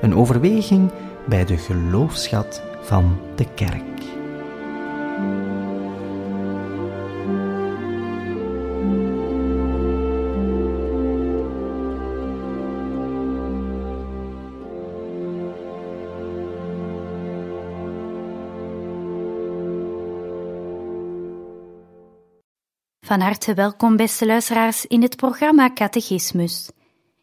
Een overweging bij de geloofschat van de kerk. Van harte welkom, beste luisteraars, in het programma Catechismus.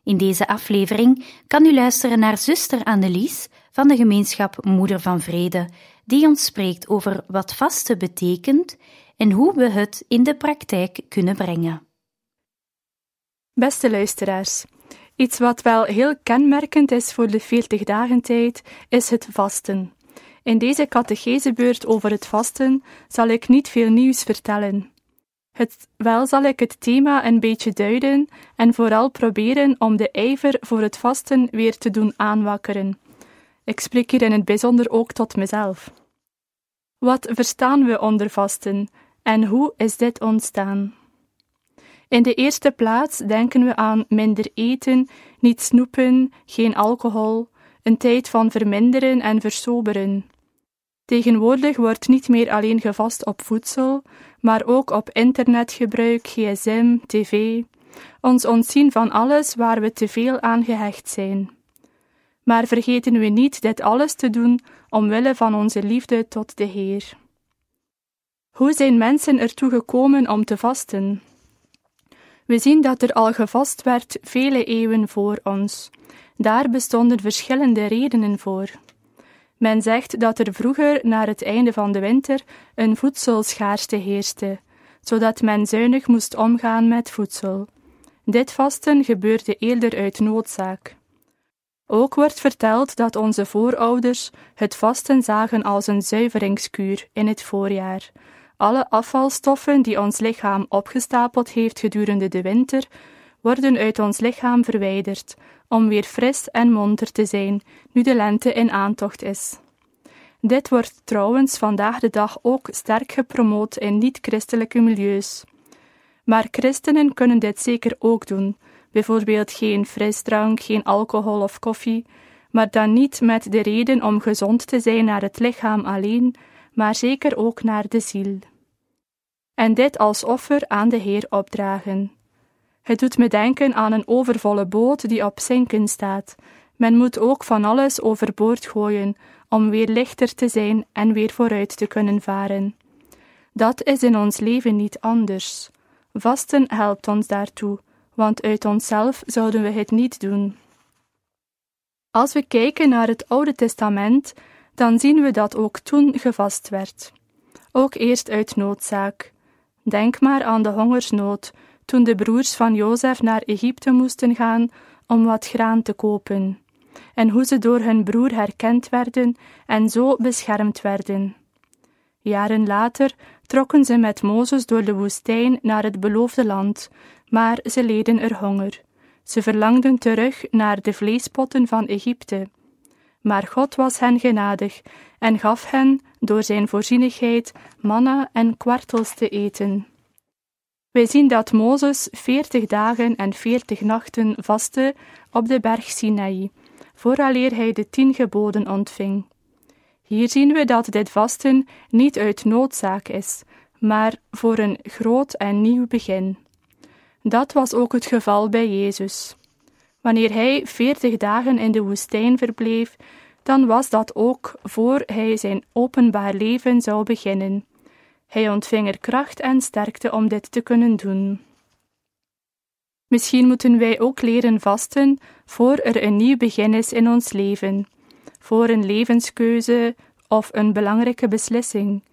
In deze aflevering kan u luisteren naar zuster Annelies van de gemeenschap Moeder van Vrede, die ons spreekt over wat vasten betekent en hoe we het in de praktijk kunnen brengen. Beste luisteraars, iets wat wel heel kenmerkend is voor de 40 dagen tijd, is het vasten. In deze catechesebeurt over het vasten zal ik niet veel nieuws vertellen. Het, wel zal ik het thema een beetje duiden en vooral proberen om de ijver voor het vasten weer te doen aanwakkeren. Ik spreek hier in het bijzonder ook tot mezelf. Wat verstaan we onder vasten en hoe is dit ontstaan? In de eerste plaats denken we aan minder eten, niet snoepen, geen alcohol, een tijd van verminderen en versoberen. Tegenwoordig wordt niet meer alleen gevast op voedsel, maar ook op internetgebruik, gsm, tv, ons ontzien van alles waar we te veel aan gehecht zijn. Maar vergeten we niet dit alles te doen omwille van onze liefde tot de Heer. Hoe zijn mensen ertoe gekomen om te vasten? We zien dat er al gevast werd vele eeuwen voor ons. Daar bestonden verschillende redenen voor. Men zegt dat er vroeger, naar het einde van de winter, een voedselschaarste heerste, zodat men zuinig moest omgaan met voedsel. Dit vasten gebeurde eerder uit noodzaak. Ook wordt verteld dat onze voorouders het vasten zagen als een zuiveringskuur in het voorjaar. Alle afvalstoffen die ons lichaam opgestapeld heeft gedurende de winter, worden uit ons lichaam verwijderd, om weer fris en monter te zijn, nu de lente in aantocht is. Dit wordt trouwens vandaag de dag ook sterk gepromoot in niet-christelijke milieus. Maar christenen kunnen dit zeker ook doen, bijvoorbeeld geen frisdrank, geen alcohol of koffie, maar dan niet met de reden om gezond te zijn naar het lichaam alleen, maar zeker ook naar de ziel. En dit als offer aan de Heer opdragen. Het doet me denken aan een overvolle boot die op zinken staat. Men moet ook van alles overboord gooien om weer lichter te zijn en weer vooruit te kunnen varen. Dat is in ons leven niet anders. Vasten helpt ons daartoe, want uit onszelf zouden we het niet doen. Als we kijken naar het Oude Testament, dan zien we dat ook toen gevast werd. Ook eerst uit noodzaak. Denk maar aan de hongersnood toen de broers van Jozef naar Egypte moesten gaan om wat graan te kopen, en hoe ze door hun broer herkend werden en zo beschermd werden. Jaren later trokken ze met Mozes door de woestijn naar het beloofde land, maar ze leden er honger. Ze verlangden terug naar de vleespotten van Egypte. Maar God was hen genadig en gaf hen, door zijn voorzienigheid, manna en kwartels te eten. Wij zien dat Mozes veertig dagen en veertig nachten vastte op de berg Sinaï, vooraleer hij de tien geboden ontving. Hier zien we dat dit vasten niet uit noodzaak is, maar voor een groot en nieuw begin. Dat was ook het geval bij Jezus. Wanneer hij veertig dagen in de woestijn verbleef, dan was dat ook voor hij zijn openbaar leven zou beginnen. Hij ontving er kracht en sterkte om dit te kunnen doen. Misschien moeten wij ook leren vasten voor er een nieuw begin is in ons leven, voor een levenskeuze of een belangrijke beslissing.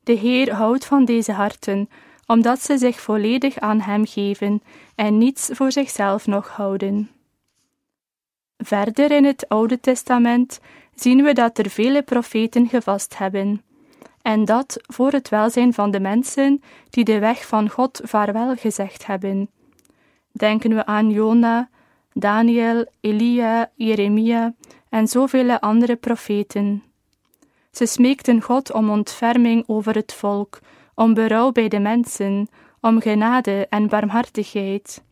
De Heer houdt van deze harten, omdat ze zich volledig aan Hem geven en niets voor zichzelf nog houden. Verder in het Oude Testament zien we dat er vele profeten gevast hebben, en dat voor het welzijn van de mensen die de weg van God vaarwel gezegd hebben. Denken we aan Jona, Daniel, Elia, Jeremia en zoveel andere profeten. Ze smeekten God om ontferming over het volk, om berouw bij de mensen, om genade en barmhartigheid.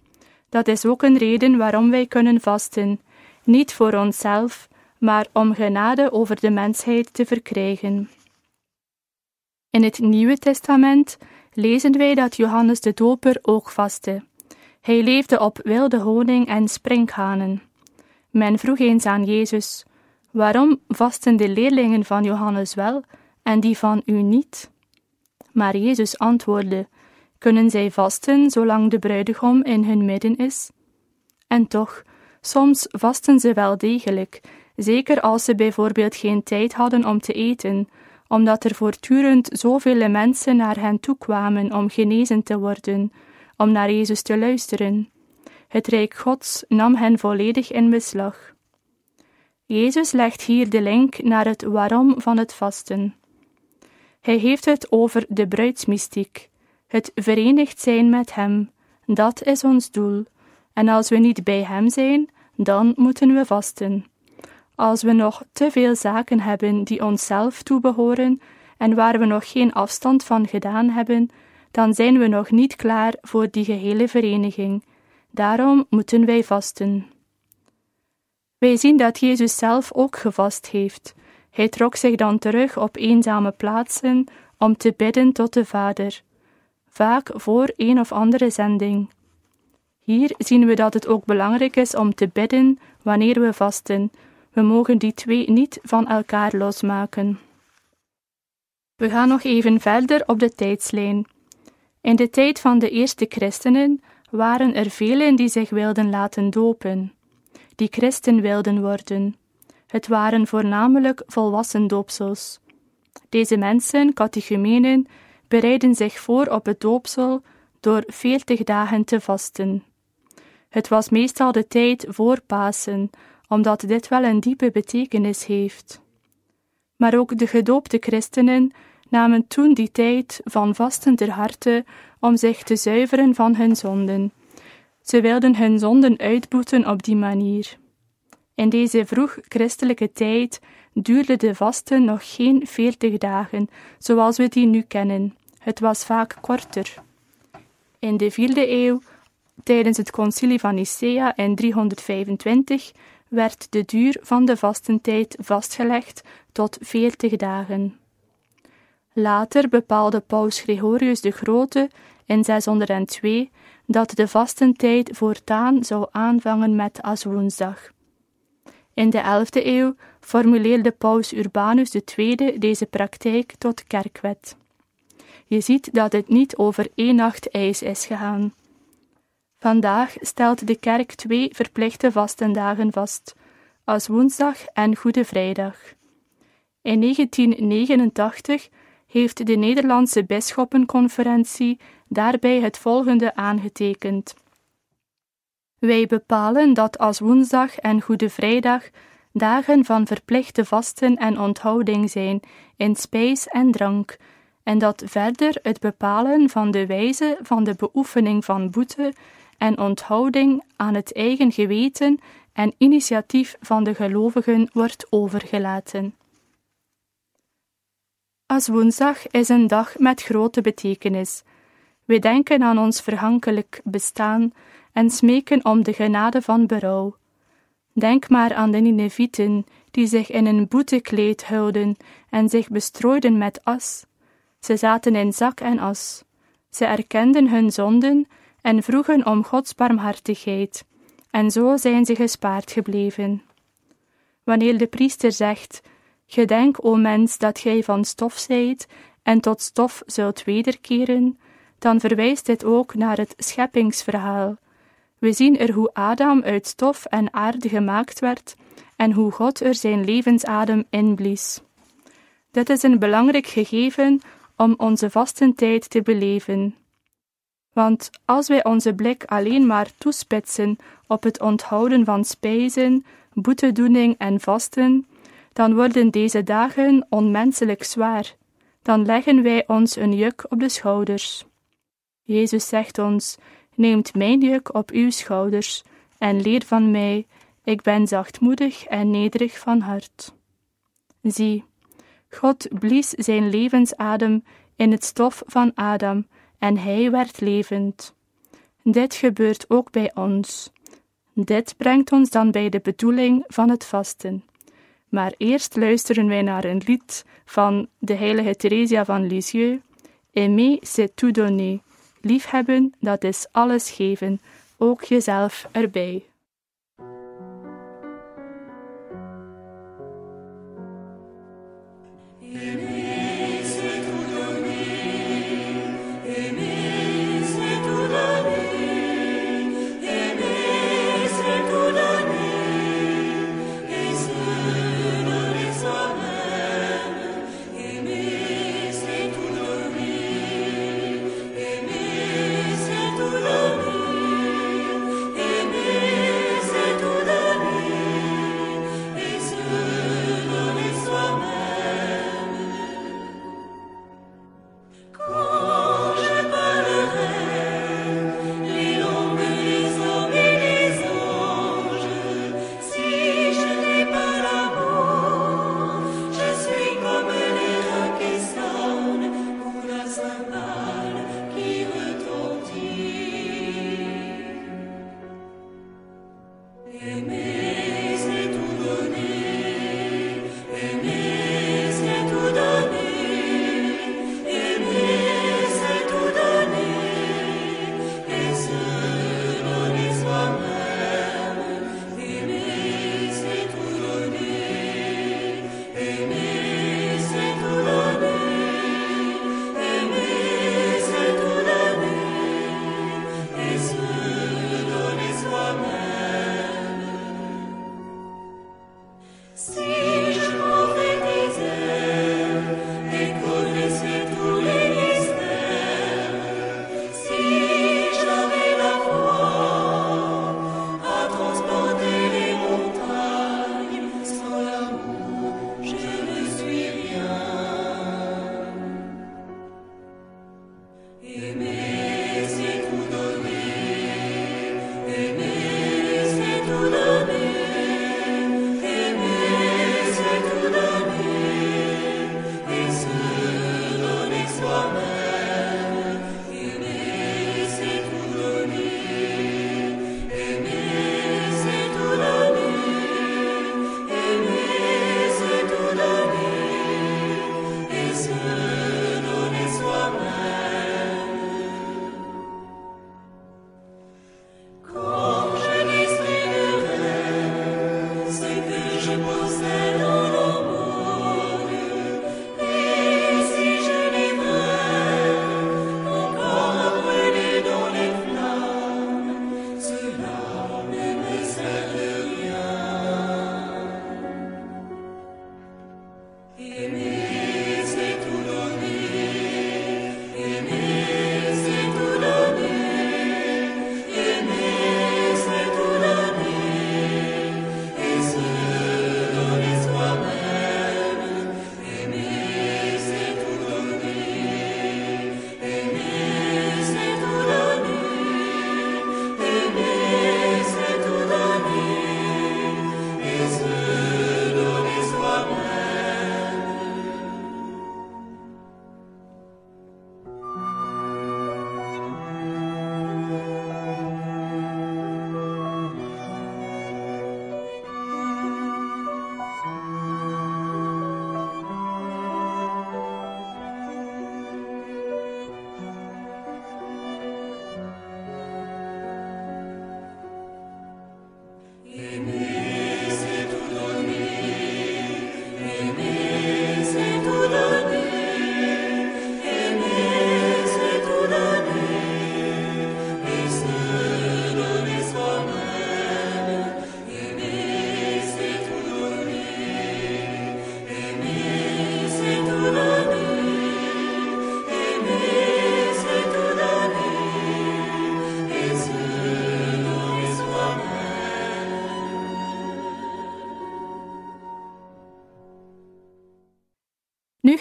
Dat is ook een reden waarom wij kunnen vasten, niet voor onszelf, maar om genade over de mensheid te verkrijgen. In het Nieuwe Testament lezen wij dat Johannes de Doper ook vastte. Hij leefde op wilde honing en sprinkhanen. Men vroeg eens aan Jezus: Waarom vasten de leerlingen van Johannes wel en die van u niet? Maar Jezus antwoordde: Kunnen zij vasten zolang de bruidegom in hun midden is? En toch, soms vasten ze wel degelijk, zeker als ze bijvoorbeeld geen tijd hadden om te eten, omdat er voortdurend zoveel mensen naar hen toe kwamen om genezen te worden, om naar Jezus te luisteren. Het Rijk Gods nam hen volledig in beslag. Jezus legt hier de link naar het waarom van het vasten. Hij heeft het over de bruidsmystiek, het verenigd zijn met Hem. Dat is ons doel. En als we niet bij Hem zijn, dan moeten we vasten. Als we nog te veel zaken hebben die onszelf toebehoren en waar we nog geen afstand van gedaan hebben, dan zijn we nog niet klaar voor die gehele vereniging. Daarom moeten wij vasten. Wij zien dat Jezus zelf ook gevast heeft. Hij trok zich dan terug op eenzame plaatsen om te bidden tot de Vader, vaak voor een of andere zending. Hier zien we dat het ook belangrijk is om te bidden wanneer we vasten. We mogen die twee niet van elkaar losmaken. We gaan nog even verder op de tijdslijn. In de tijd van de eerste christenen waren er velen die zich wilden laten dopen, die christen wilden worden. Het waren voornamelijk volwassen doopsels. Deze mensen, catechumenen, bereiden zich voor op het doopsel door veertig dagen te vasten. Het was meestal de tijd voor Pasen, omdat dit wel een diepe betekenis heeft. Maar ook de gedoopte christenen namen toen die tijd van vasten ter harte om zich te zuiveren van hun zonden. Ze wilden hun zonden uitboeten op die manier. In deze vroeg christelijke tijd duurde de vasten nog geen veertig dagen, zoals we die nu kennen. Het was vaak korter. In de vierde eeuw, tijdens het concilie van Nicea in 325, werd de duur van de vastentijd vastgelegd tot veertig dagen. Later bepaalde paus Gregorius de Grote in 602 dat de vastentijd voortaan zou aanvangen met aswoensdag. In de 11e eeuw formuleerde paus Urbanus II deze praktijk tot kerkwet. Je ziet dat het niet over één nacht ijs is gegaan. Vandaag stelt de kerk twee verplichte vastendagen vast, als woensdag en Goede Vrijdag. In 1989 heeft de Nederlandse Bisschoppenconferentie daarbij het volgende aangetekend. Wij bepalen dat als woensdag en Goede Vrijdag dagen van verplichte vasten en onthouding zijn in spijs en drank, en dat verder het bepalen van de wijze van de beoefening van boete en onthouding aan het eigen geweten en initiatief van de gelovigen wordt overgelaten. Als woensdag is een dag met grote betekenis. We denken aan ons verhankelijk bestaan en smeken om de genade van berouw. Denk maar aan de Ninevieten, die zich in een boetekleed huilden en zich bestrooiden met as. Ze zaten in zak en as. Ze erkenden hun zonden en vroegen om Gods barmhartigheid, en zo zijn ze gespaard gebleven. Wanneer de priester zegt: Gedenk, o mens, dat gij van stof zijt en tot stof zult wederkeren, dan verwijst dit ook naar het scheppingsverhaal. We zien er hoe Adam uit stof en aarde gemaakt werd en hoe God er zijn levensadem inblies. Dit is een belangrijk gegeven om onze vastentijd te beleven. Want als wij onze blik alleen maar toespitsen op het onthouden van spijzen, boetedoening en vasten, dan worden deze dagen onmenselijk zwaar. Dan leggen wij ons een juk op de schouders. Jezus zegt ons: Neemt mijn juk op uw schouders en leer van mij, ik ben zachtmoedig en nederig van hart. Zie, God blies zijn levensadem in het stof van Adam en hij werd levend. Dit gebeurt ook bij ons. Dit brengt ons dan bij de bedoeling van het vasten. Maar eerst luisteren wij naar een lied van de heilige Theresia van Lisieux. Aimer, c'est tout donner. Liefhebben, dat is alles geven, ook jezelf erbij.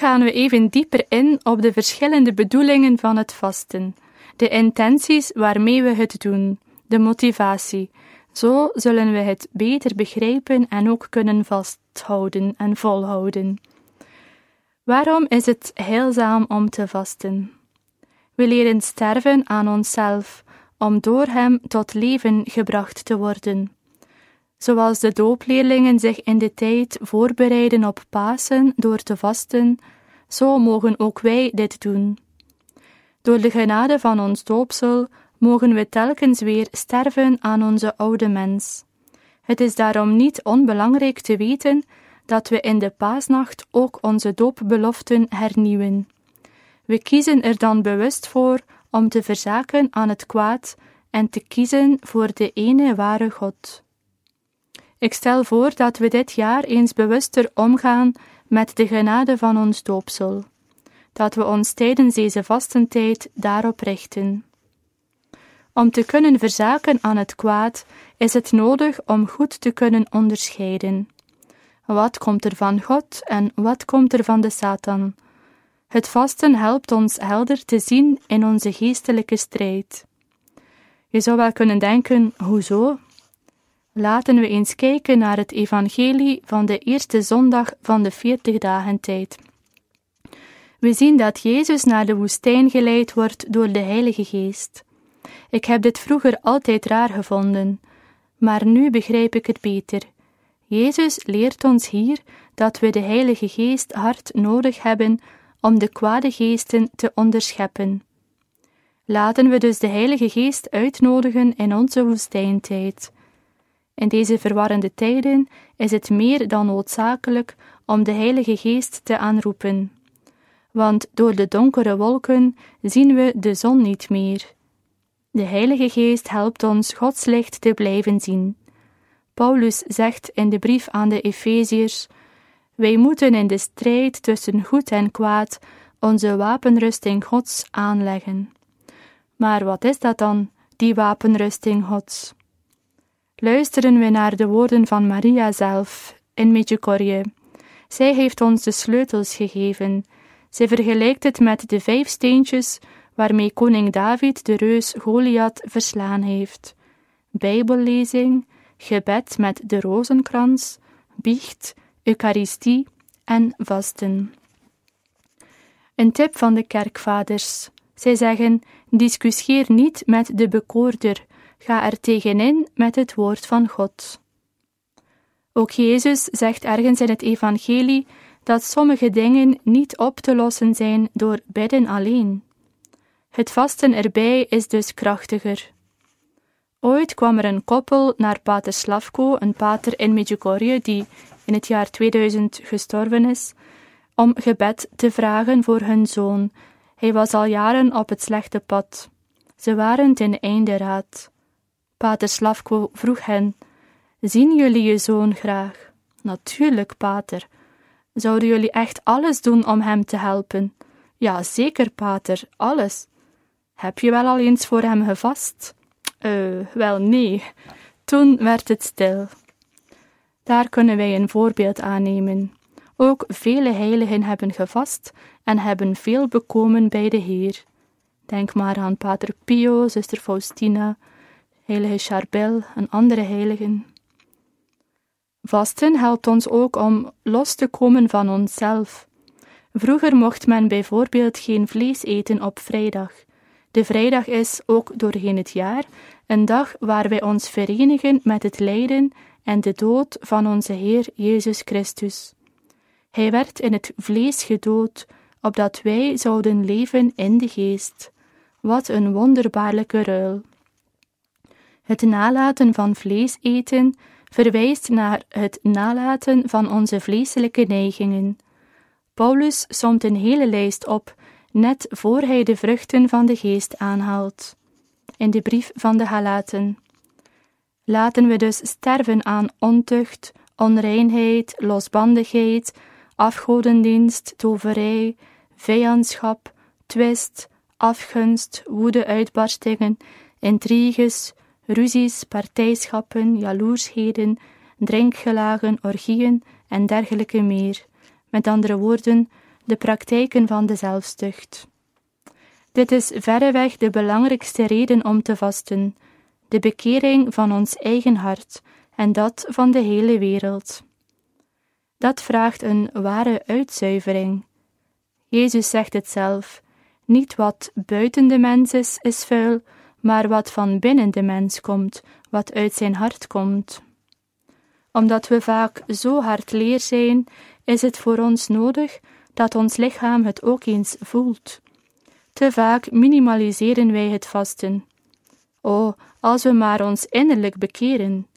Gaan we even dieper in op de verschillende bedoelingen van het vasten, de intenties waarmee we het doen, de motivatie. Zo zullen we het beter begrijpen en ook kunnen vasthouden en volhouden. Waarom is het heilzaam om te vasten? We leren sterven aan onszelf, om door Hem tot leven gebracht te worden. Zoals de doopleerlingen zich in de tijd voorbereiden op Pasen door te vasten, zo mogen ook wij dit doen. Door de genade van ons doopsel mogen we telkens weer sterven aan onze oude mens. Het is daarom niet onbelangrijk te weten dat we in de paasnacht ook onze doopbeloften hernieuwen. We kiezen er dan bewust voor om te verzaken aan het kwaad en te kiezen voor de ene ware God. Ik stel voor dat we dit jaar eens bewuster omgaan met de genade van ons doopsel, dat we ons tijdens deze vastentijd daarop richten. Om te kunnen verzaken aan het kwaad is het nodig om goed te kunnen onderscheiden. Wat komt er van God en wat komt er van de Satan? Het vasten helpt ons helder te zien in onze geestelijke strijd. Je zou wel kunnen denken: hoezo? Laten we eens kijken naar het evangelie van de eerste zondag van de veertig dagen tijd. We zien dat Jezus naar de woestijn geleid wordt door de Heilige Geest. Ik heb dit vroeger altijd raar gevonden, maar nu begrijp ik het beter. Jezus leert ons hier dat we de Heilige Geest hard nodig hebben om de kwade geesten te onderscheppen. Laten we dus de Heilige Geest uitnodigen in onze woestijntijd. In deze verwarrende tijden is het meer dan noodzakelijk om de Heilige Geest te aanroepen. Want door de donkere wolken zien we de zon niet meer. De Heilige Geest helpt ons Gods licht te blijven zien. Paulus zegt in de brief aan de Efeziërs: Wij moeten in de strijd tussen goed en kwaad onze wapenrusting Gods aanleggen. Maar wat is dat dan, die wapenrusting Gods? Luisteren we naar de woorden van Maria zelf in Medjugorje. Zij heeft ons de sleutels gegeven. Zij vergelijkt het met de vijf steentjes waarmee koning David de reus Goliath verslaan heeft. Bijbellezing, gebed met de rozenkrans, biecht, eucharistie en vasten. Een tip van de kerkvaders. Zij zeggen: discussieer niet met de bekoorder, ga er tegenin met het woord van God. Ook Jezus zegt ergens in het Evangelie dat sommige dingen niet op te lossen zijn door bidden alleen. Het vasten erbij is dus krachtiger. Ooit kwam er een koppel naar pater Slavko, een pater in Medjugorje die in het jaar 2000 gestorven is, om gebed te vragen voor hun zoon. Hij was al jaren op het slechte pad. Ze waren ten einde raad. Pater Slavko vroeg hen: Zien jullie je zoon graag? Natuurlijk, pater. Zouden jullie echt alles doen om hem te helpen? Ja, zeker, pater, alles. Heb je wel al eens voor hem gevast? Uh, wel nee. Toen werd het stil. Daar kunnen wij een voorbeeld aannemen. Ook vele heiligen hebben gevast en hebben veel bekomen bij de Heer. Denk maar aan Pater Pio, zuster Faustina, heilige Charbel en andere heiligen. Vasten helpt ons ook om los te komen van onszelf. Vroeger mocht men bijvoorbeeld geen vlees eten op vrijdag. De vrijdag is ook doorheen het jaar een dag waar wij ons verenigen met het lijden en de dood van onze Heer Jezus Christus. Hij werd in het vlees gedood, opdat wij zouden leven in de geest. Wat een wonderbaarlijke ruil. Het nalaten van vlees eten verwijst naar het nalaten van onze vleeselijke neigingen. Paulus somt een hele lijst op net voor hij de vruchten van de geest aanhaalt. In de brief van de Halaten. Laten we dus sterven aan ontucht, onreinheid, losbandigheid, afgodendienst, toverij, vijandschap, twist, afgunst, woede-uitbarstingen, intriges, ruzies, partijschappen, jaloersheden, drinkgelagen, orgieën en dergelijke meer. Met andere woorden, de praktijken van de zelfstucht. Dit is verreweg de belangrijkste reden om te vasten, de bekering van ons eigen hart en dat van de hele wereld. Dat vraagt een ware uitzuivering. Jezus zegt het zelf: niet wat buiten de mens is, is vuil, maar wat van binnen de mens komt, wat uit zijn hart komt. Omdat we vaak zo hard leer zijn, is het voor ons nodig dat ons lichaam het ook eens voelt. Te vaak minimaliseren wij het vasten. Oh, als we maar ons innerlijk bekeren.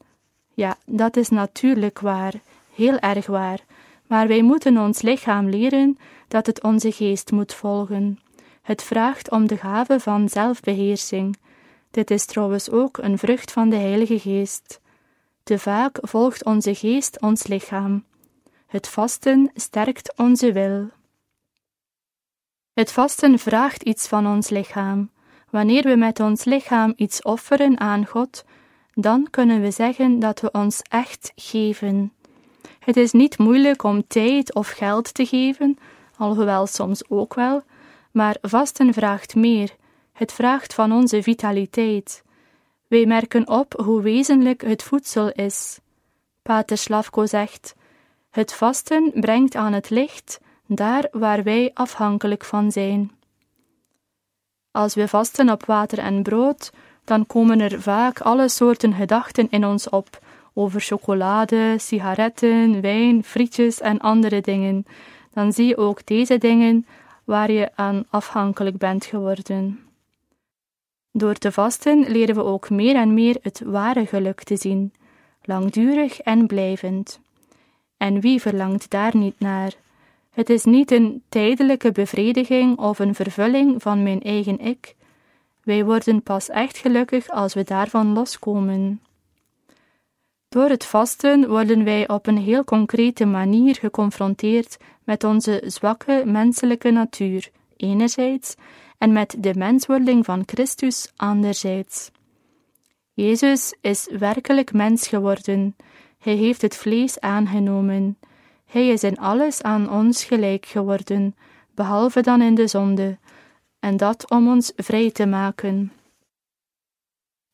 Ja, dat is natuurlijk waar, heel erg waar, maar wij moeten ons lichaam leren dat het onze geest moet volgen. Het vraagt om de gave van zelfbeheersing. Dit is trouwens ook een vrucht van de Heilige Geest. Te vaak volgt onze geest ons lichaam. Het vasten sterkt onze wil. Het vasten vraagt iets van ons lichaam. Wanneer we met ons lichaam iets offeren aan God, dan kunnen we zeggen dat we ons echt geven. Het is niet moeilijk om tijd of geld te geven, alhoewel soms ook wel, maar vasten vraagt meer. Het vraagt van onze vitaliteit. Wij merken op hoe wezenlijk het voedsel is. Pater Slavko zegt: Het vasten brengt aan het licht daar waar wij afhankelijk van zijn. Als we vasten op water en brood, dan komen er vaak alle soorten gedachten in ons op over chocolade, sigaretten, wijn, frietjes en andere dingen. Dan zie je ook deze dingen waar je aan afhankelijk bent geworden. Door te vasten leren we ook meer en meer het ware geluk te zien, langdurig en blijvend. En wie verlangt daar niet naar? Het is niet een tijdelijke bevrediging of een vervulling van mijn eigen ik. Wij worden pas echt gelukkig als we daarvan loskomen. Door het vasten worden wij op een heel concrete manier geconfronteerd met onze zwakke menselijke natuur, enerzijds, en met de menswording van Christus, anderzijds. Jezus is werkelijk mens geworden. Hij heeft het vlees aangenomen. Hij is in alles aan ons gelijk geworden, behalve dan in de zonde, en dat om ons vrij te maken.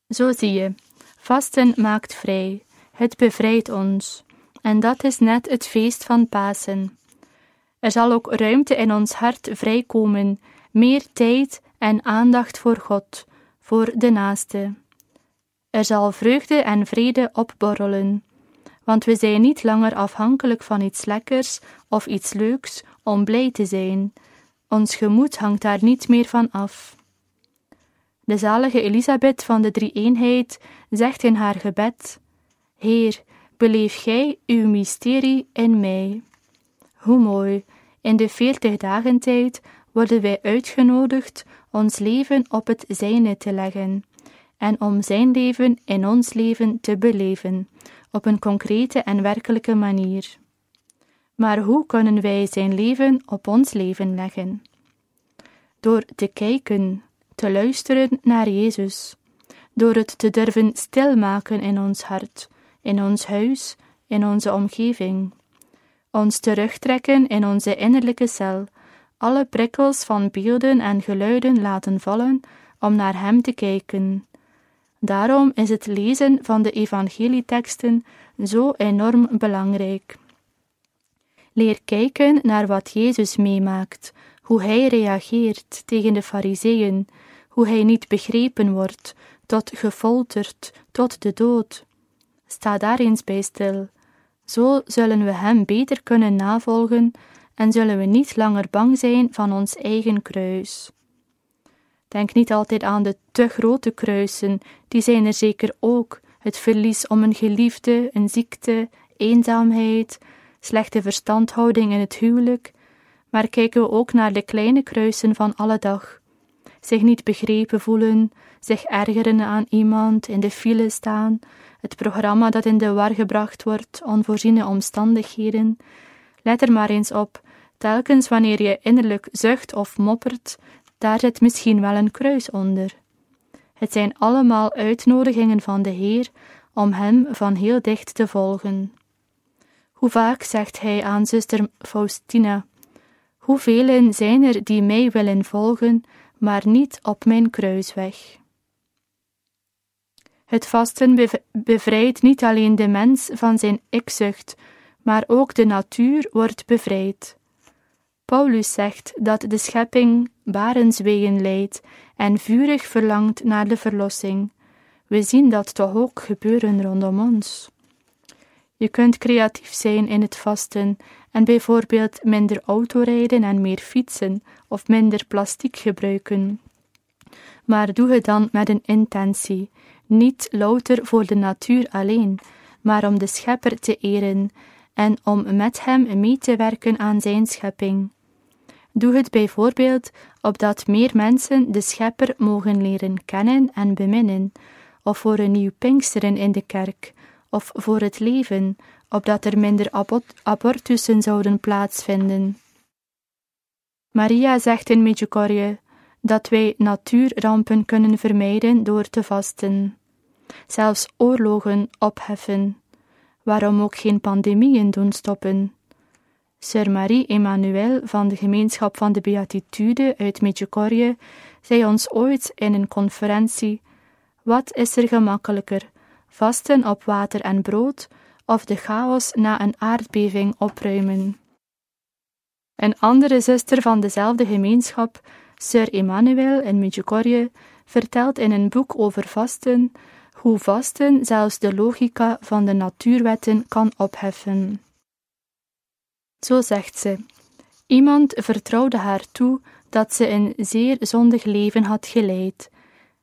Zo zie je, vasten maakt vrij, het bevrijdt ons, en dat is net het feest van Pasen. Er zal ook ruimte in ons hart vrijkomen, meer tijd en aandacht voor God, voor de naaste. Er zal vreugde en vrede opborrelen, want we zijn niet langer afhankelijk van iets lekkers of iets leuks om blij te zijn. Ons gemoed hangt daar niet meer van af. De zalige Elisabeth van de Drie-eenheid zegt in haar gebed: Heer, beleef gij uw mysterie in mij. Hoe mooi, in de veertig dagen tijd worden wij uitgenodigd ons leven op het zijne te leggen en om zijn leven in ons leven te beleven, op een concrete en werkelijke manier. Maar hoe kunnen wij zijn leven op ons leven leggen? Door te kijken, te luisteren naar Jezus, door het te durven stilmaken in ons hart, in ons huis, in onze omgeving, ons terugtrekken in onze innerlijke cel, alle prikkels van beelden en geluiden laten vallen om naar Hem te kijken, Daarom is het lezen van de evangelieteksten zo enorm belangrijk. Leer kijken naar wat Jezus meemaakt, hoe hij reageert tegen de Fariseeën, hoe hij niet begrepen wordt, tot gefolterd, tot de dood. Sta daar eens bij stil. Zo zullen we hem beter kunnen navolgen en zullen we niet langer bang zijn van ons eigen kruis. Denk niet altijd aan de te grote kruisen, die zijn er zeker ook: het verlies om een geliefde, een ziekte, eenzaamheid, slechte verstandhouding in het huwelijk. Maar kijken we ook naar de kleine kruisen van alle dag. Zich niet begrepen voelen, zich ergeren aan iemand, in de file staan, het programma dat in de war gebracht wordt, onvoorziene omstandigheden. Let er maar eens op, telkens wanneer je innerlijk zucht of moppert, daar zit misschien wel een kruis onder. Het zijn allemaal uitnodigingen van de Heer om Hem van heel dicht te volgen. Hoe vaak zegt Hij aan zuster Faustina: Hoeveel zijn er die mij willen volgen, maar niet op mijn kruisweg? Het vasten bevrijdt niet alleen de mens van zijn ikzucht, maar ook de natuur wordt bevrijd. Paulus zegt dat de schepping barenswegen leidt en vurig verlangt naar de verlossing. We zien dat toch ook gebeuren rondom ons. Je kunt creatief zijn in het vasten en bijvoorbeeld minder autorijden en meer fietsen of minder plastic gebruiken. Maar doe het dan met een intentie, niet louter voor de natuur alleen, maar om de schepper te eren en om met hem mee te werken aan zijn schepping. Doe het bijvoorbeeld opdat meer mensen de schepper mogen leren kennen en beminnen, of voor een nieuw Pinksteren in de kerk, of voor het leven, opdat er minder abortussen zouden plaatsvinden. Maria zegt in Medjugorje dat wij natuurrampen kunnen vermijden door te vasten, zelfs oorlogen opheffen, waarom ook geen pandemieën doen stoppen. Sir Marie Emmanuel van de gemeenschap van de Beatitude uit Medjugorje zei ons ooit in een conferentie: Wat is er gemakkelijker, vasten op water en brood of de chaos na een aardbeving opruimen? Een andere zuster van dezelfde gemeenschap, Sir Emmanuel in Medjugorje, vertelt in een boek over vasten hoe vasten zelfs de logica van de natuurwetten kan opheffen. Zo zegt ze: Iemand vertrouwde haar toe dat ze een zeer zondig leven had geleid.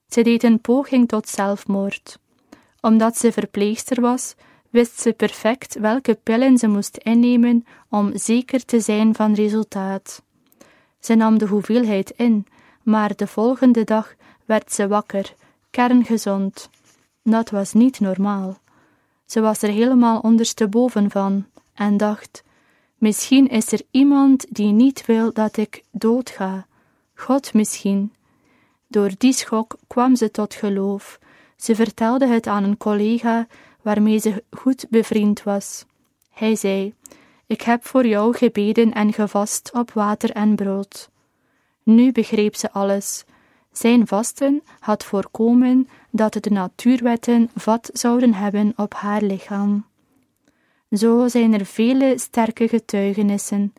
Ze deed een poging tot zelfmoord. Omdat ze verpleegster was, wist ze perfect welke pillen ze moest innemen om zeker te zijn van resultaat. Ze nam de hoeveelheid in, maar de volgende dag werd ze wakker, kerngezond. Dat was niet normaal. Ze was er helemaal ondersteboven van en dacht: Misschien is er iemand die niet wil dat ik doodga. God misschien. Door die schok kwam ze tot geloof. Ze vertelde het aan een collega waarmee ze goed bevriend was. Hij zei: Ik heb voor jou gebeden en gevast op water en brood. Nu begreep ze alles. Zijn vasten had voorkomen dat de natuurwetten vat zouden hebben op haar lichaam. Zo zijn er vele sterke getuigenissen,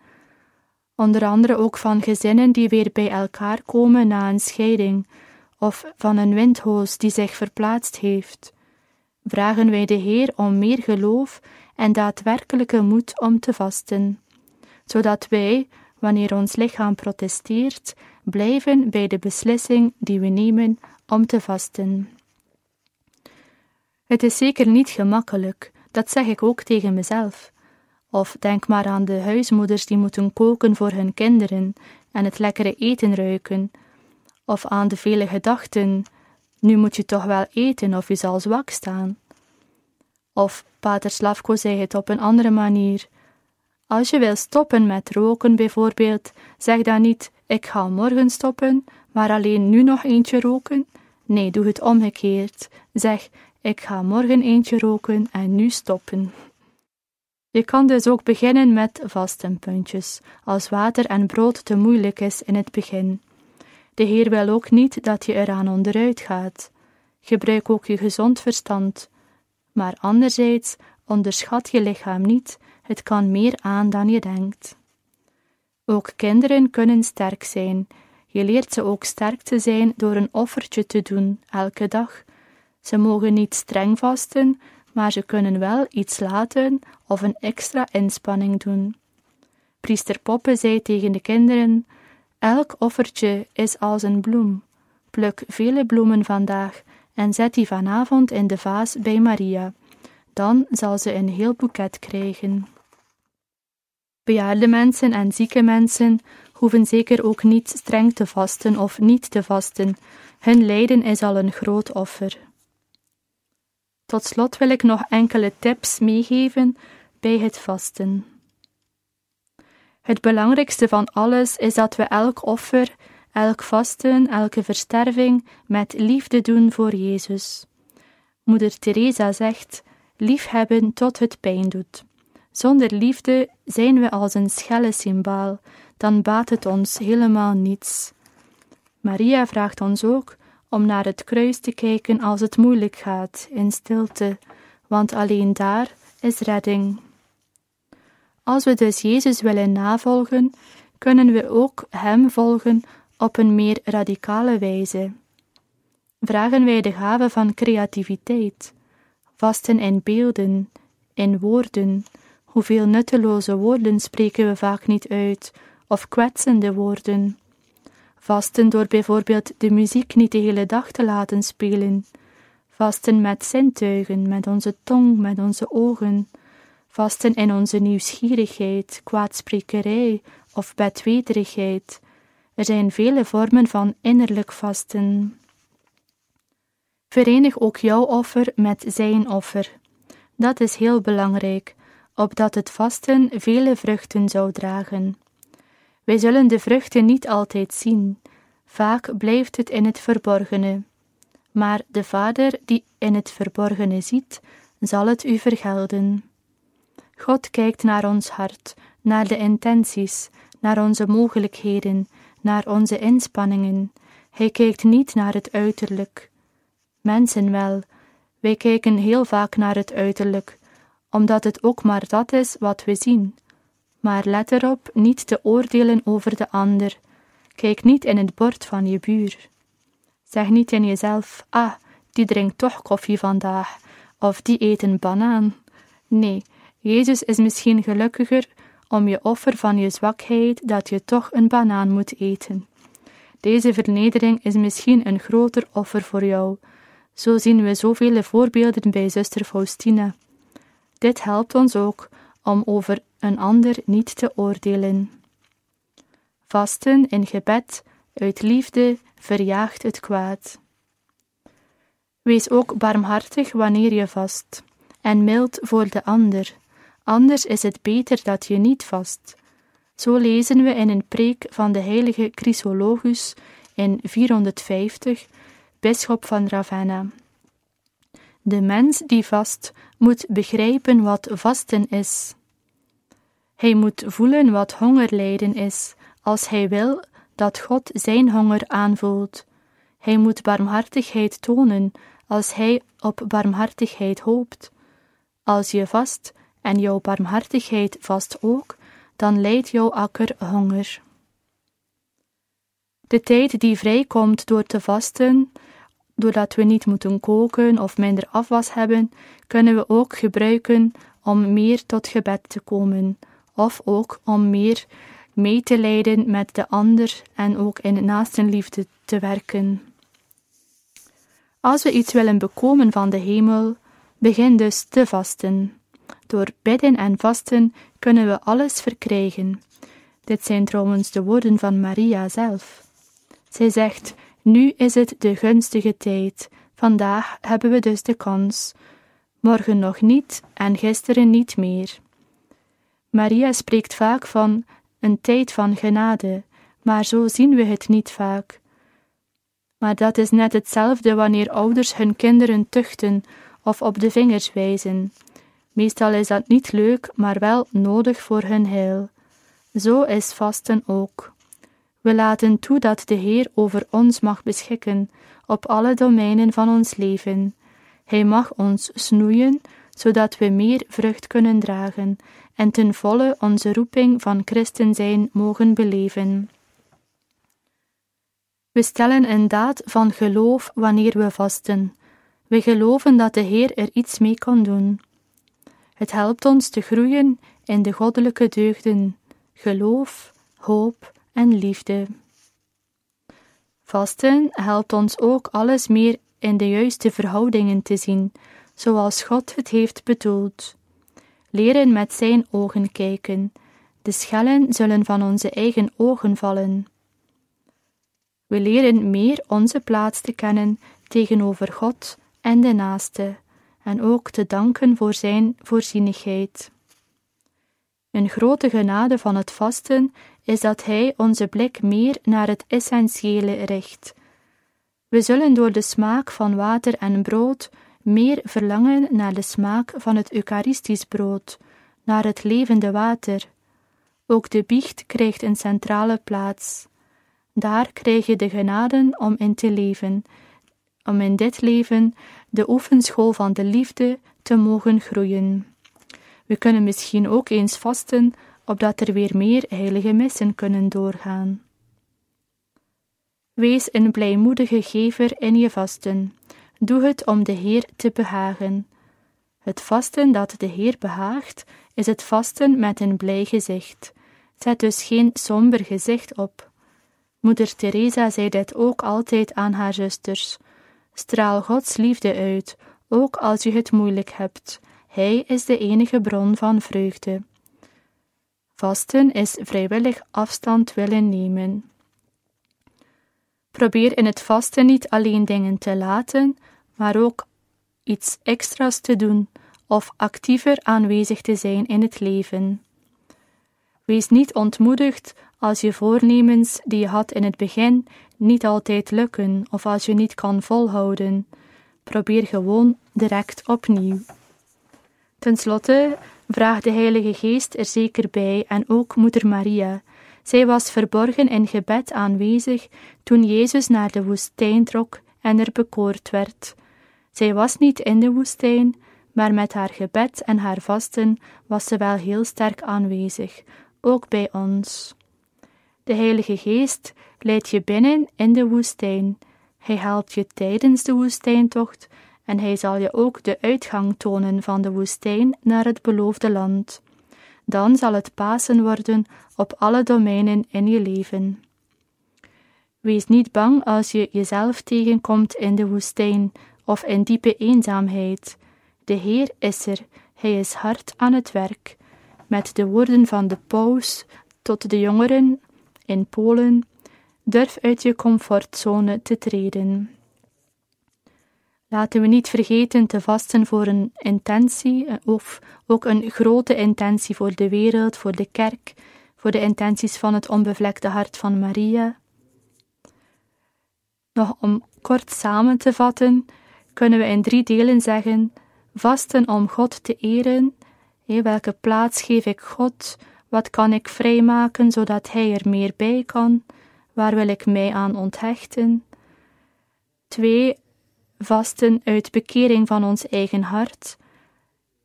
onder andere ook van gezinnen die weer bij elkaar komen na een scheiding, of van een windhoos die zich verplaatst heeft. Vragen wij de Heer om meer geloof en daadwerkelijke moed om te vasten, zodat wij, wanneer ons lichaam protesteert, blijven bij de beslissing die we nemen om te vasten. Het is zeker niet gemakkelijk, dat zeg ik ook tegen mezelf. Of denk maar aan de huismoeders die moeten koken voor hun kinderen en het lekkere eten ruiken. Of aan de vele gedachten: nu moet je toch wel eten of je zal zwak staan. Of Pater Slavko zei het op een andere manier. Als je wil stoppen met roken bijvoorbeeld, zeg dan niet: ik ga morgen stoppen, maar alleen nu nog eentje roken. Nee, doe het omgekeerd. Zeg: ik ga morgen eentje roken en nu stoppen. Je kan dus ook beginnen met vastenpuntjes, als water en brood te moeilijk is in het begin. De Heer wil ook niet dat je eraan onderuit gaat. Gebruik ook je gezond verstand. Maar anderzijds, onderschat je lichaam niet, het kan meer aan dan je denkt. Ook kinderen kunnen sterk zijn. Je leert ze ook sterk te zijn door een offertje te doen, elke dag, ze mogen niet streng vasten, maar ze kunnen wel iets laten of een extra inspanning doen. Priester Poppe zei tegen de kinderen: Elk offertje is als een bloem. Pluk vele bloemen vandaag en zet die vanavond in de vaas bij Maria. Dan zal ze een heel boeket krijgen. Bejaarde mensen en zieke mensen hoeven zeker ook niet streng te vasten of niet te vasten. Hun lijden is al een groot offer. Tot slot wil ik nog enkele tips meegeven bij het vasten. Het belangrijkste van alles is dat we elk offer, elk vasten, elke versterving met liefde doen voor Jezus. Moeder Teresa zegt: liefhebben tot het pijn doet. Zonder liefde zijn we als een schelle symbaal, dan baat het ons helemaal niets. Maria vraagt ons ook om naar het kruis te kijken als het moeilijk gaat, in stilte, want alleen daar is redding. Als we dus Jezus willen navolgen, kunnen we ook Hem volgen op een meer radicale wijze. Vragen wij de gave van creativiteit, vasten in beelden, in woorden, hoeveel nutteloze woorden spreken we vaak niet uit, of kwetsende woorden. Vasten door bijvoorbeeld de muziek niet de hele dag te laten spelen. Vasten met zintuigen, met onze tong, met onze ogen. Vasten in onze nieuwsgierigheid, kwaadsprekerij of bedweterigheid. Er zijn vele vormen van innerlijk vasten. Verenig ook jouw offer met zijn offer. Dat is heel belangrijk, opdat het vasten vele vruchten zou dragen. Wij zullen de vruchten niet altijd zien, vaak blijft het in het verborgene. Maar de Vader die in het verborgene ziet, zal het u vergelden. God kijkt naar ons hart, naar de intenties, naar onze mogelijkheden, naar onze inspanningen. Hij kijkt niet naar het uiterlijk. Mensen wel, wij kijken heel vaak naar het uiterlijk, omdat het ook maar dat is wat we zien. Maar let erop niet te oordelen over de ander. Kijk niet in het bord van je buur. Zeg niet in jezelf: Ah, die drinkt toch koffie vandaag, of die eet een banaan. Nee, Jezus is misschien gelukkiger om je offer van je zwakheid dat je toch een banaan moet eten. Deze vernedering is misschien een groter offer voor jou. Zo zien we zoveel voorbeelden bij zuster Faustina. Dit helpt ons ook om over een ander niet te oordelen. Vasten in gebed uit liefde verjaagt het kwaad. Wees ook barmhartig wanneer je vast, en mild voor de ander, anders is het beter dat je niet vast. Zo lezen we in een preek van de heilige Chrysologus in 450, bisschop van Ravenna. De mens die vast moet begrijpen wat vasten is. Hij moet voelen wat hongerlijden is, als hij wil dat God zijn honger aanvoelt. Hij moet barmhartigheid tonen, als hij op barmhartigheid hoopt. Als je vast en jouw barmhartigheid vast ook, dan leidt jouw akker honger. De tijd die vrijkomt door te vasten, doordat we niet moeten koken of minder afwas hebben, kunnen we ook gebruiken om meer tot gebed te komen, of ook om meer mee te leiden met de ander en ook in naastenliefde te werken. Als we iets willen bekomen van de hemel, begin dus te vasten. Door bidden en vasten kunnen we alles verkrijgen. Dit zijn trouwens de woorden van Maria zelf. Zij zegt: Nu is het de gunstige tijd. Vandaag hebben we dus de kans. Morgen nog niet en gisteren niet meer. Maria spreekt vaak van een tijd van genade, maar zo zien we het niet vaak. Maar dat is net hetzelfde wanneer ouders hun kinderen tuchten of op de vingers wijzen. Meestal is dat niet leuk, maar wel nodig voor hun heil. Zo is vasten ook. We laten toe dat de Heer over ons mag beschikken op alle domeinen van ons leven. Hij mag ons snoeien, zodat we meer vrucht kunnen dragen en ten volle onze roeping van christen zijn mogen beleven. We stellen een daad van geloof wanneer we vasten. We geloven dat de Heer er iets mee kan doen. Het helpt ons te groeien in de goddelijke deugden, geloof, hoop en liefde. Vasten helpt ons ook alles meer in de juiste verhoudingen te zien, zoals God het heeft bedoeld. Leren met zijn ogen kijken, de schellen zullen van onze eigen ogen vallen. We leren meer onze plaats te kennen tegenover God en de naaste, en ook te danken voor zijn voorzienigheid. Een grote genade van het vasten is dat Hij onze blik meer naar het essentiële richt. We zullen door de smaak van water en brood meer verlangen naar de smaak van het Eucharistisch brood, naar het levende water. Ook de biecht krijgt een centrale plaats. Daar krijg je de genade om in te leven, om in dit leven de oefenschool van de liefde te mogen groeien. We kunnen misschien ook eens vasten, opdat er weer meer heilige missen kunnen doorgaan. Wees een blijmoedige gever in je vasten. Doe het om de Heer te behagen. Het vasten dat de Heer behaagt, is het vasten met een blij gezicht. Zet dus geen somber gezicht op. Moeder Teresa zei dit ook altijd aan haar zusters. Straal Gods liefde uit, ook als je het moeilijk hebt. Hij is de enige bron van vreugde. Vasten is vrijwillig afstand willen nemen. Probeer in het vasten niet alleen dingen te laten, maar ook iets extra's te doen of actiever aanwezig te zijn in het leven. Wees niet ontmoedigd als je voornemens die je had in het begin niet altijd lukken of als je niet kan volhouden. Probeer gewoon direct opnieuw. Ten slotte vraagt de Heilige Geest er zeker bij en ook Moeder Maria. Zij was verborgen in gebed aanwezig toen Jezus naar de woestijn trok en er bekoord werd. Zij was niet in de woestijn, maar met haar gebed en haar vasten was ze wel heel sterk aanwezig, ook bij ons. De Heilige Geest leidt je binnen in de woestijn. Hij helpt je tijdens de woestijntocht en hij zal je ook de uitgang tonen van de woestijn naar het beloofde land. Dan zal het Pasen worden op alle domeinen in je leven. Wees niet bang als je jezelf tegenkomt in de woestijn of in diepe eenzaamheid. De Heer is er, Hij is hard aan het werk. Met de woorden van de paus tot de jongeren in Polen, durf uit je comfortzone te treden. Laten we niet vergeten te vasten voor een intentie, eh, of ook een grote intentie voor de wereld, voor de kerk, voor de intenties van het onbevlekte hart van Maria. Nog om kort samen te vatten, kunnen we in drie delen zeggen: vasten om God te eren. welke plaats geef ik God? Wat kan ik vrijmaken zodat Hij er meer bij kan? Waar wil ik mij aan onthechten? Twee, vasten uit bekering van ons eigen hart,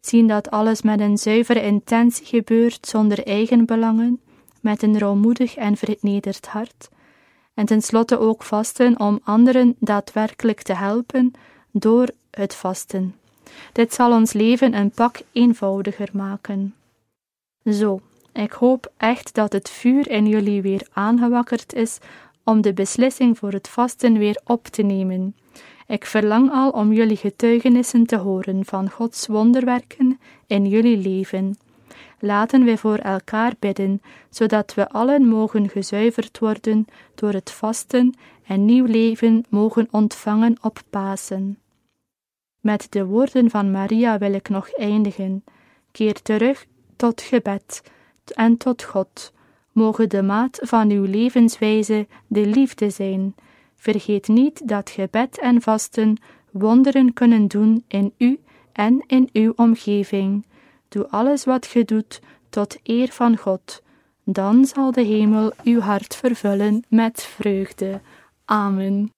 zien dat alles met een zuivere intentie gebeurt zonder eigen belangen, met een rouwmoedig en vernederd hart, en tenslotte ook vasten om anderen daadwerkelijk te helpen door het vasten. Dit zal ons leven een pak eenvoudiger maken. Zo, ik hoop echt dat het vuur in jullie weer aangewakkerd is om de beslissing voor het vasten weer op te nemen. Ik verlang al om jullie getuigenissen te horen van Gods wonderwerken in jullie leven. Laten we voor elkaar bidden, zodat we allen mogen gezuiverd worden door het vasten en nieuw leven mogen ontvangen op Pasen. Met de woorden van Maria wil ik nog eindigen. Keer terug tot gebed en tot God. Mogen de maat van uw levenswijze de liefde zijn Vergeet niet dat gebed en vasten wonderen kunnen doen in u en in uw omgeving. Doe alles wat ge doet tot eer van God. Dan zal de hemel uw hart vervullen met vreugde. Amen.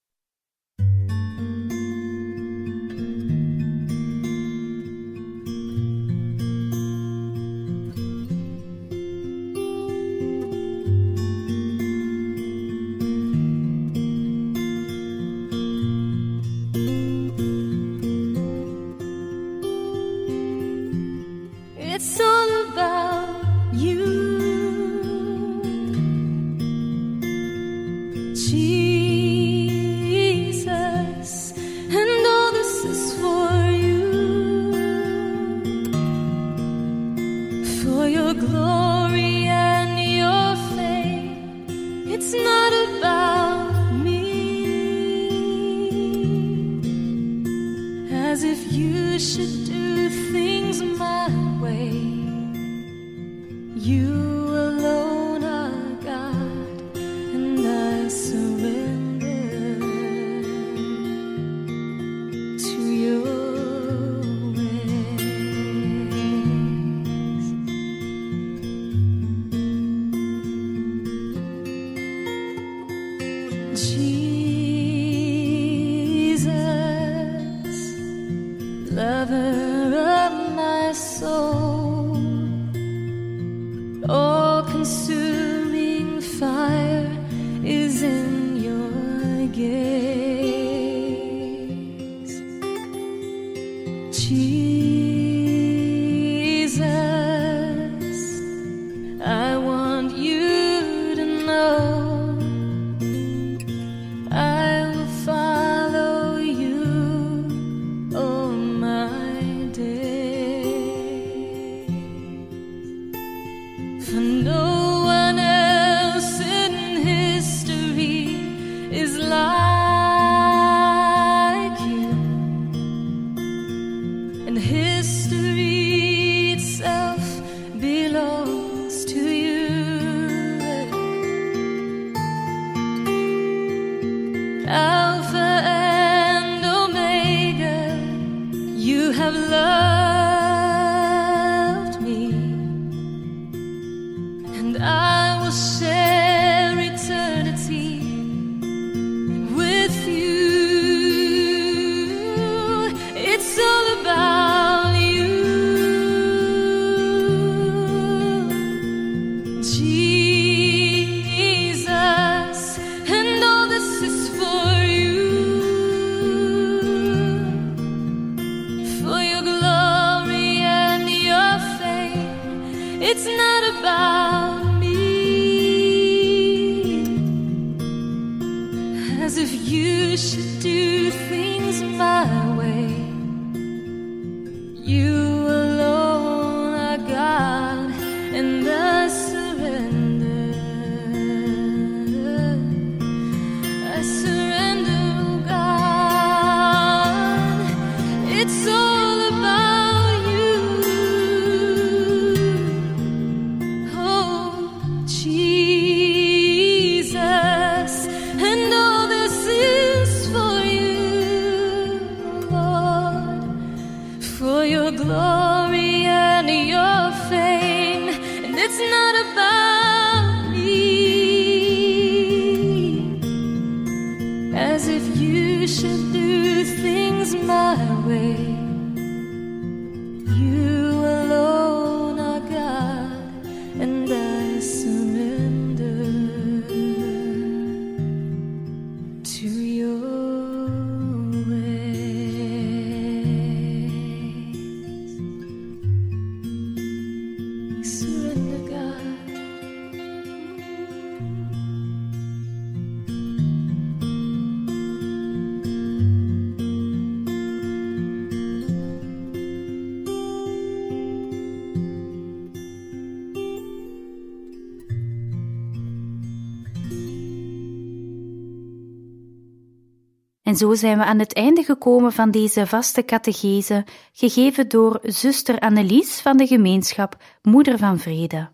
zo zijn we aan het einde gekomen van deze vaste catechese, gegeven door zuster Annelies van de gemeenschap Moeder van Vrede.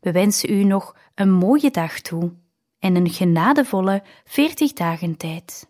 We wensen u nog een mooie dag toe en een genadevolle 40 dagen tijd.